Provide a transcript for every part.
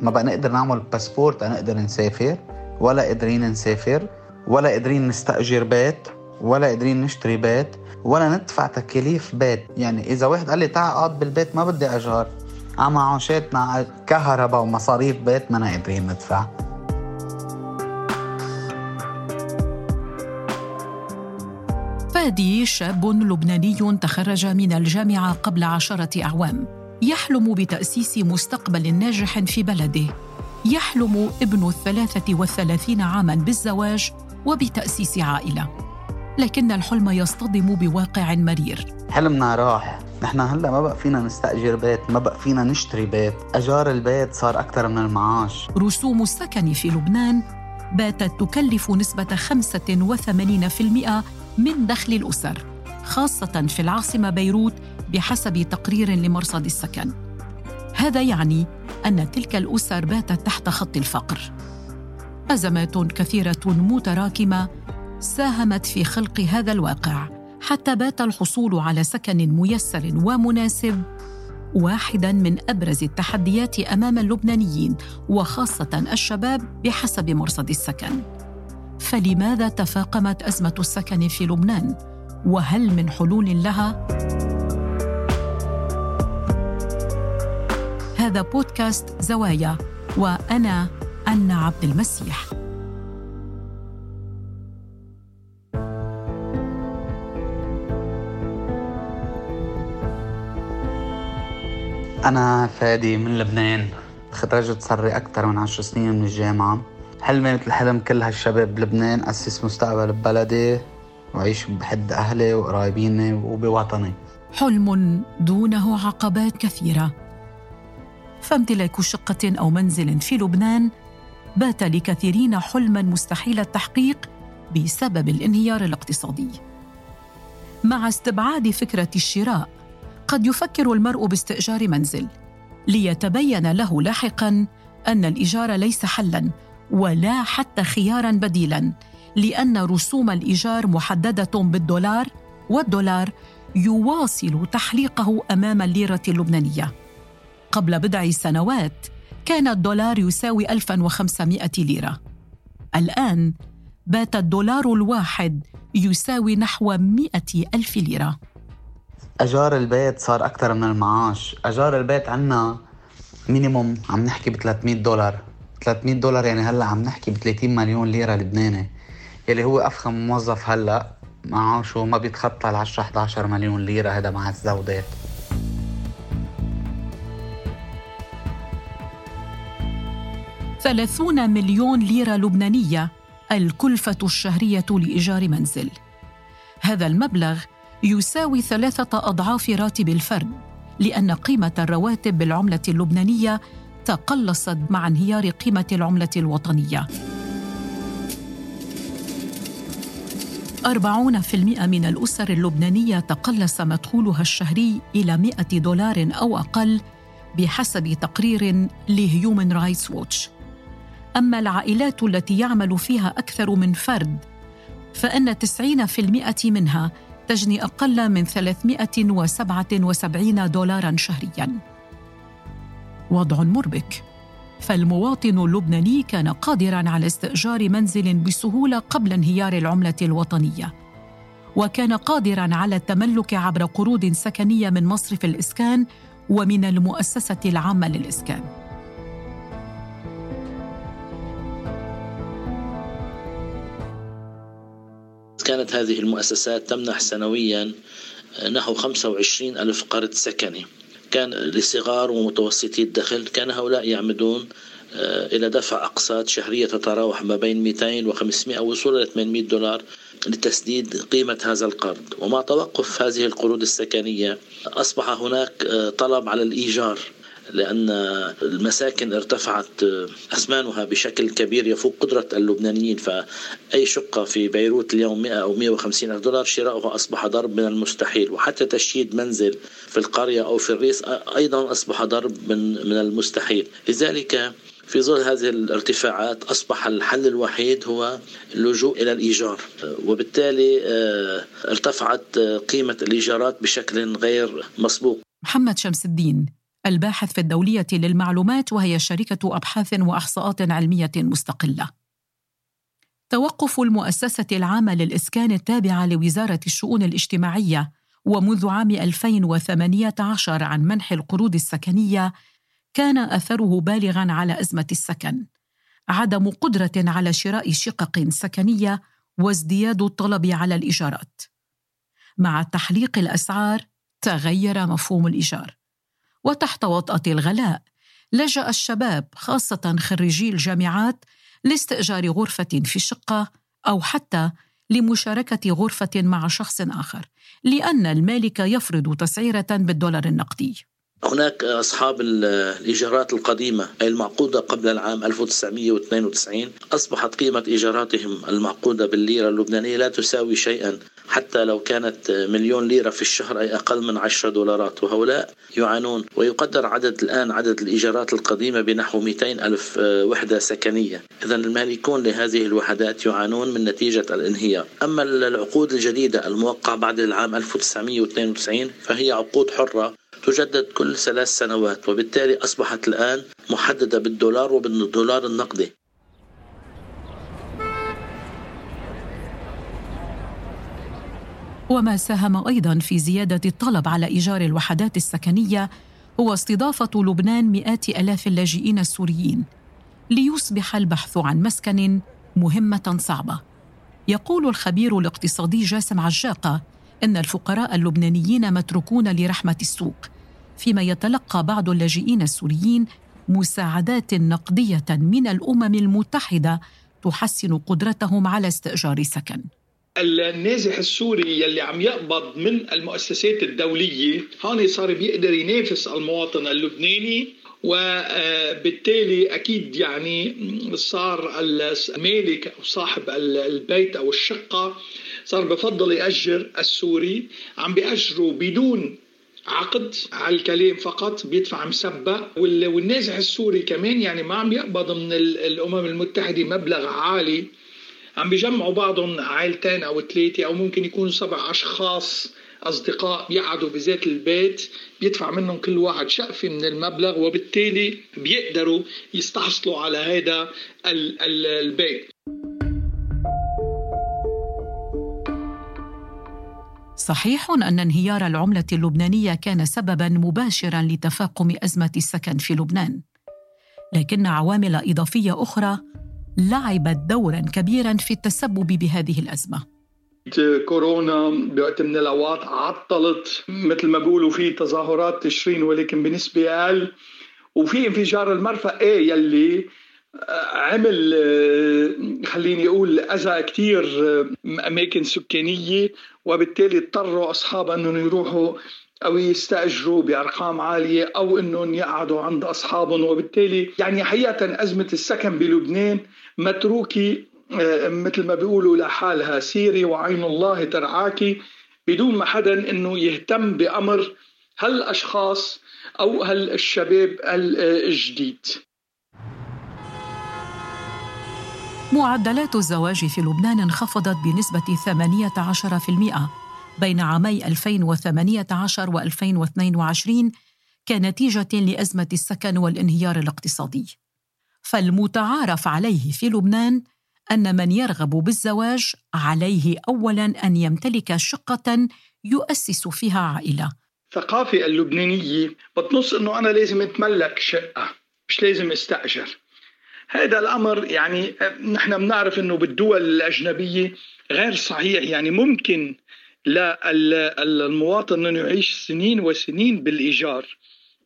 ما بقى نقدر نعمل باسبورت نقدر نسافر ولا قادرين نسافر ولا قادرين نستأجر بيت ولا قادرين نشتري بيت ولا ندفع تكاليف بيت. يعني إذا واحد قال لي تعال أقعد بالبيت ما بدي أجار على معاشاتنا كهرباء ومصاريف بيت ما قادرين ندفع. فادي شاب لبناني تخرج من الجامعة قبل عشرة أعوام. يحلم بتأسيس مستقبل ناجح في بلده. يحلم ابن الثلاثة والثلاثين عاماً بالزواج وبتأسيس عائلة. لكن الحلم يصطدم بواقع مرير. حلمنا راح. نحن هلا ما بقى فينا نستأجر بيت ما بقى فينا نشتري بيت. أجار البيت صار أكثر من المعاش. رسوم السكن في لبنان باتت تكلف نسبة 85% من دخل الأسر خاصة في العاصمة بيروت بحسب تقرير لمرصد السكن. هذا يعني أن تلك الأسر باتت تحت خط الفقر. أزمات كثيرة متراكمة ساهمت في خلق هذا الواقع حتى بات الحصول على سكن ميسر ومناسب واحدا من أبرز التحديات أمام اللبنانيين وخاصة الشباب بحسب مرصد السكن. فلماذا تفاقمت أزمة السكن في لبنان؟ وهل من حلول لها؟ هذا بودكاست زوايا وأنا أنا عبد المسيح. أنا فادي من لبنان تخرجت صار لي أكثر من عشر سنين من الجامعة. حلمي مثل حلم كل هالشباب بلبنان أسس مستقبل ببلدي؟ وأعيش بحد أهلي وقرايبيني وبوطني. حلم دونه عقبات كثيرة. فامتلاك شقة أو منزل في لبنان بات لكثيرين حلما مستحيل التحقيق بسبب الانهيار الاقتصادي. مع استبعاد فكرة الشراء قد يفكر المرء باستئجار منزل ليتبين له لاحقا أن الإيجار ليس حلا ولا حتى خيارا بديلا لأن رسوم الإيجار محددة بالدولار والدولار يواصل تحليقه أمام الليرة اللبنانية. قبل بضع سنوات كان الدولار يساوي 1500 ليرة. الآن بات الدولار الواحد يساوي نحو 100 ألف ليرة. أجار البيت صار أكثر من المعاش. أجار البيت عنا مينيموم عم نحكي ب 300 دولار. 300 دولار يعني هلأ عم نحكي ب 30 مليون ليرة لبناني. يلي هو أفخم موظف هلأ معاشه ما بيتخطى ال 10 11 مليون ليرة هذا مع الزودات. ثلاثون مليون ليرة لبنانية الكلفة الشهرية لإيجار منزل هذا المبلغ يساوي ثلاثة أضعاف راتب الفرد لأن قيمة الرواتب بالعملة اللبنانية تقلصت مع انهيار قيمة العملة الوطنية. أربعون في المئة من الأسر اللبنانية تقلص مدخولها الشهري إلى مئة دولار أو أقل بحسب تقرير لهيومن رايتس ووتش أما العائلات التي يعمل فيها أكثر من فرد فإن 90% منها تجني أقل من 377 دولارا شهريا. وضع مربك. فالمواطن اللبناني كان قادرا على استئجار منزل بسهولة قبل انهيار العملة الوطنية وكان قادرا على التملك عبر قروض سكنية من مصرف الإسكان ومن المؤسسة العامة للإسكان. كانت هذه المؤسسات تمنح سنويا نحو 25 ألف قرض سكني. كان لصغار ومتوسطي الدخل كان هؤلاء يعمدون آه، إلى دفع أقساط شهرية تتراوح ما بين 200 و500 وصولا إلى 800 دولار لتسديد قيمة هذا القرض. ومع توقف هذه القروض السكنية أصبح هناك آه، طلب على الإيجار. لأن المساكن ارتفعت أثمانها بشكل كبير يفوق قدرة اللبنانيين. فأي شقة في بيروت اليوم 100 أو 150 ألف دولار شراؤها أصبح ضرب من المستحيل. وحتى تشييد منزل في القرية أو في الريف أيضا أصبح ضرب من, من المستحيل. لذلك في ظل هذه الارتفاعات أصبح الحل الوحيد هو اللجوء إلى الإيجار. وبالتالي آه، ارتفعت قيمة الإيجارات بشكل غير مسبوق. محمد شمس الدين الباحث في الدولية للمعلومات وهي شركة أبحاث وإحصاءات علمية مستقلة. توقف المؤسسة العامة للإسكان التابعة لوزارة الشؤون الاجتماعية ومنذ عام 2018 عن منح القروض السكنية كان أثره بالغا على أزمة السكن. عدم قدرة على شراء شقق سكنية وازدياد الطلب على الإيجارات. مع تحليق الأسعار تغير مفهوم الإيجار. وتحت وطأة الغلاء. لجأ الشباب خاصة خريجي الجامعات لاستئجار غرفة في شقة أو حتى لمشاركة غرفة مع شخص آخر لأن المالك يفرض تسعيرة بالدولار النقدي. هناك أصحاب الإيجارات القديمة أي المعقودة قبل العام 1992 أصبحت قيمة إيجاراتهم المعقودة بالليرة اللبنانية لا تساوي شيئا حتى لو كانت مليون ليرة في الشهر أي أقل من 10 دولارات. وهؤلاء يعانون ويقدر عدد الآن عدد الإيجارات القديمة بنحو 200 ألف وحدة سكنية. إذا المالكون لهذه الوحدات يعانون من نتيجة الانهيار. أما العقود الجديدة الموقعة بعد العام 1992 فهي عقود حرة تجدد كل ثلاث سنوات وبالتالي أصبحت الآن محددة بالدولار وبالدولار النقدي. وما ساهم أيضا في زيادة الطلب على إيجار الوحدات السكنية هو استضافة لبنان مئات آلاف اللاجئين السوريين ليصبح البحث عن مسكن مهمة صعبة. يقول الخبير الاقتصادي جاسم عجاقة إن الفقراء اللبنانيين متروكون لرحمة السوق فيما يتلقى بعض اللاجئين السوريين مساعدات نقدية من الأمم المتحدة تحسن قدرتهم على استئجار سكن. النازح السوري يلي عم يقبض من المؤسسات الدولية هون صار بيقدر ينافس المواطن اللبناني وبالتالي أكيد يعني صار المالك أو صاحب البيت أو الشقة صار بفضل يأجر السوري عم بيأجروا بدون عقد على الكلام فقط بيدفع مسبق والنازح السوري كمان يعني ما عم يقبض من الأمم المتحدة مبلغ عالي. عم بيجمعوا بعضهم عائلتين أو ثلاثة أو ممكن يكونوا سبع أشخاص. أصدقاء بيقعدوا بذات البيت بيدفع منهم كل واحد شقفة من المبلغ وبالتالي بيقدروا يستحصلوا على هذا البيت. صحيح أن انهيار العملة اللبنانية كان سببا مباشرا لتفاقم أزمة السكن في لبنان. لكن عوامل إضافية أخرى لعبت دورا كبيرا في التسبب بهذه الأزمة. كورونا بوقت من الاوقات عطلت مثل ما بيقولوا في تظاهرات تشرين ولكن بنسبه أقل وفي انفجار المرفأ. إيه يلي عمل خليني أقول أذى كثير أماكن سكانية وبالتالي اضطروا اصحابها إنهم يروحوا أو يستأجروا بأرقام عالية أو إنهم يقعدوا عند أصحابهم. وبالتالي يعني حقيقة أزمة السكن بلبنان متروكة مثل ما بيقولوا لحالها سيري وعين الله ترعاكي بدون ما حدا إنه يهتم بأمر هالأشخاص أو هالشباب الجديد معدلات الزواج في لبنان انخفضت بنسبة 18% بين عامي 2018 و 2022 كنتيجة لأزمة السكن والانهيار الاقتصادي. فالمتعارف عليه في لبنان أن من يرغب بالزواج عليه أولاً أن يمتلك شقة يؤسس فيها عائلة. الثقافة اللبنانية بتنص أنه أنا لازم أتملك شقة مش لازم أستأجر. هذا الأمر يعني نحن بنعرف إنه بالدول الأجنبية غير صحيح. يعني ممكن للمواطن إنه يعيش سنين وسنين بالإيجار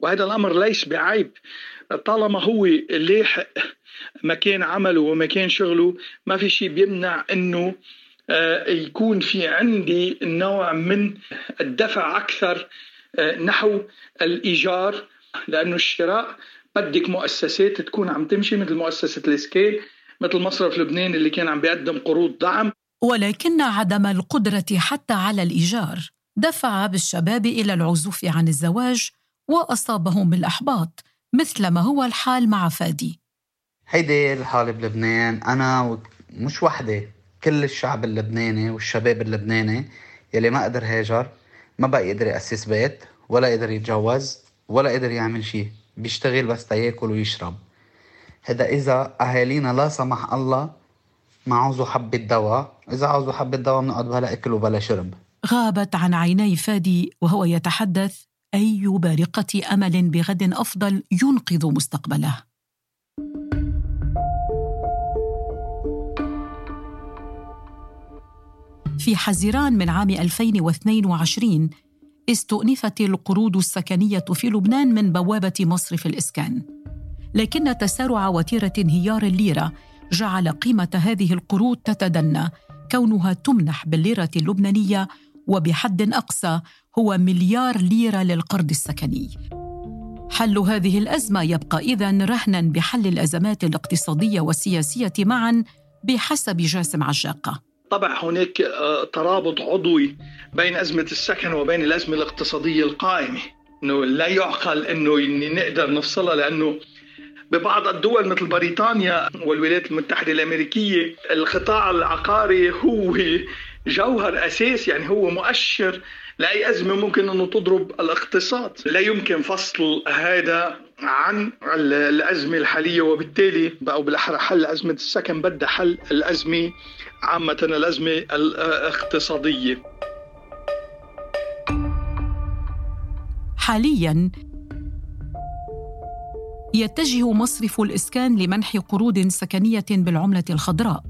وهذا الأمر ليس بعيب. طالما هو لاحق مكان عمله ومكان شغله ما في شيء بيمنع إنه آه، يكون في عندي نوع من الدفع أكثر آه، نحو الإيجار لأنه الشراء بدك مؤسسات تكون عم تمشي مثل مؤسسة الإسكيل مثل مصرف لبنان اللي كان عم بيقدم قروض دعم. ولكن عدم القدرة حتى على الإيجار دفع بالشباب إلى العزوف عن الزواج وأصابهم بالإحباط. مثل ما هو الحال مع فادي. هيدي الحالة بلبنان. أنا مش وحدة كل الشعب اللبناني والشباب اللبناني يلي ما قدر هاجر ما بقى يقدر يأسس بيت ولا يقدر يتجوز ولا قدر يعمل شيء بيشتغل بس تياكل ويشرب. هذا إذا أهالينا لا سمح الله ما عاوزوا حبة دواء إذا عاوزوا حبة دواء بنقعد بلا أكل وبلا شرب. غابت عن عيني فادي وهو يتحدث أي بارقة أمل بغد أفضل ينقذ مستقبله. في حزيران من عام 2022 استؤنفت القروض السكنية في لبنان من بوابة مصرف الإسكان. لكن تسارع وتيرة انهيار الليرة جعل قيمة هذه القروض تتدنى كونها تمنح بالليرة اللبنانية وبحد أقصى هو مليار ليرة للقرض السكني. حل هذه الأزمة يبقى إذن رهنا بحل الأزمات الاقتصادية والسياسية معا بحسب جاسم عجاقة. طبع هناك آه، ترابط عضوي بين أزمة السكن وبين الأزمة الاقتصادية القائمة. إنه لا يعقل إنه نقدر نفصلها لأنه ببعض الدول مثل بريطانيا والولايات المتحدة الأمريكية القطاع العقاري هو جوهر أساس يعني هو مؤشر لأي أزمة ممكن أنه تضرب الاقتصاد. لا يمكن فصل هذا عن الأزمة الحالية وبالتالي أو بالأحرى حل أزمة السكن بدها حل الأزمة عامة الأزمة الاقتصادية. حاليا يتجه مصرف الإسكان لمنح قروض سكنية بالعملة الخضراء.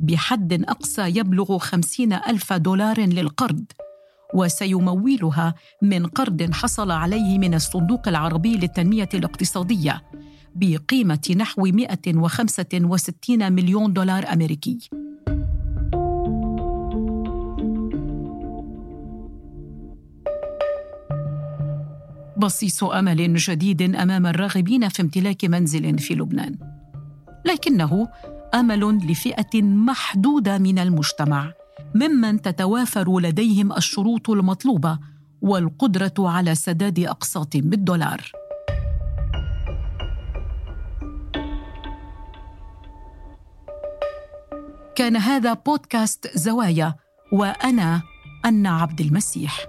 بحد أقصى يبلغ خمسين ألف دولار للقرض وسيمولها من قرض حصل عليه من الصندوق العربي للتنمية الاقتصادية بقيمة نحو 165 مليون دولار أمريكي. بصيص أمل جديد أمام الراغبين في امتلاك منزل في لبنان. لكنه أمل لفئة محدودة من المجتمع ممن تتوافر لديهم الشروط المطلوبة والقدرة على سداد أقساط بالدولار. كان هذا بودكاست زوايا وأنا أنا عبد المسيح.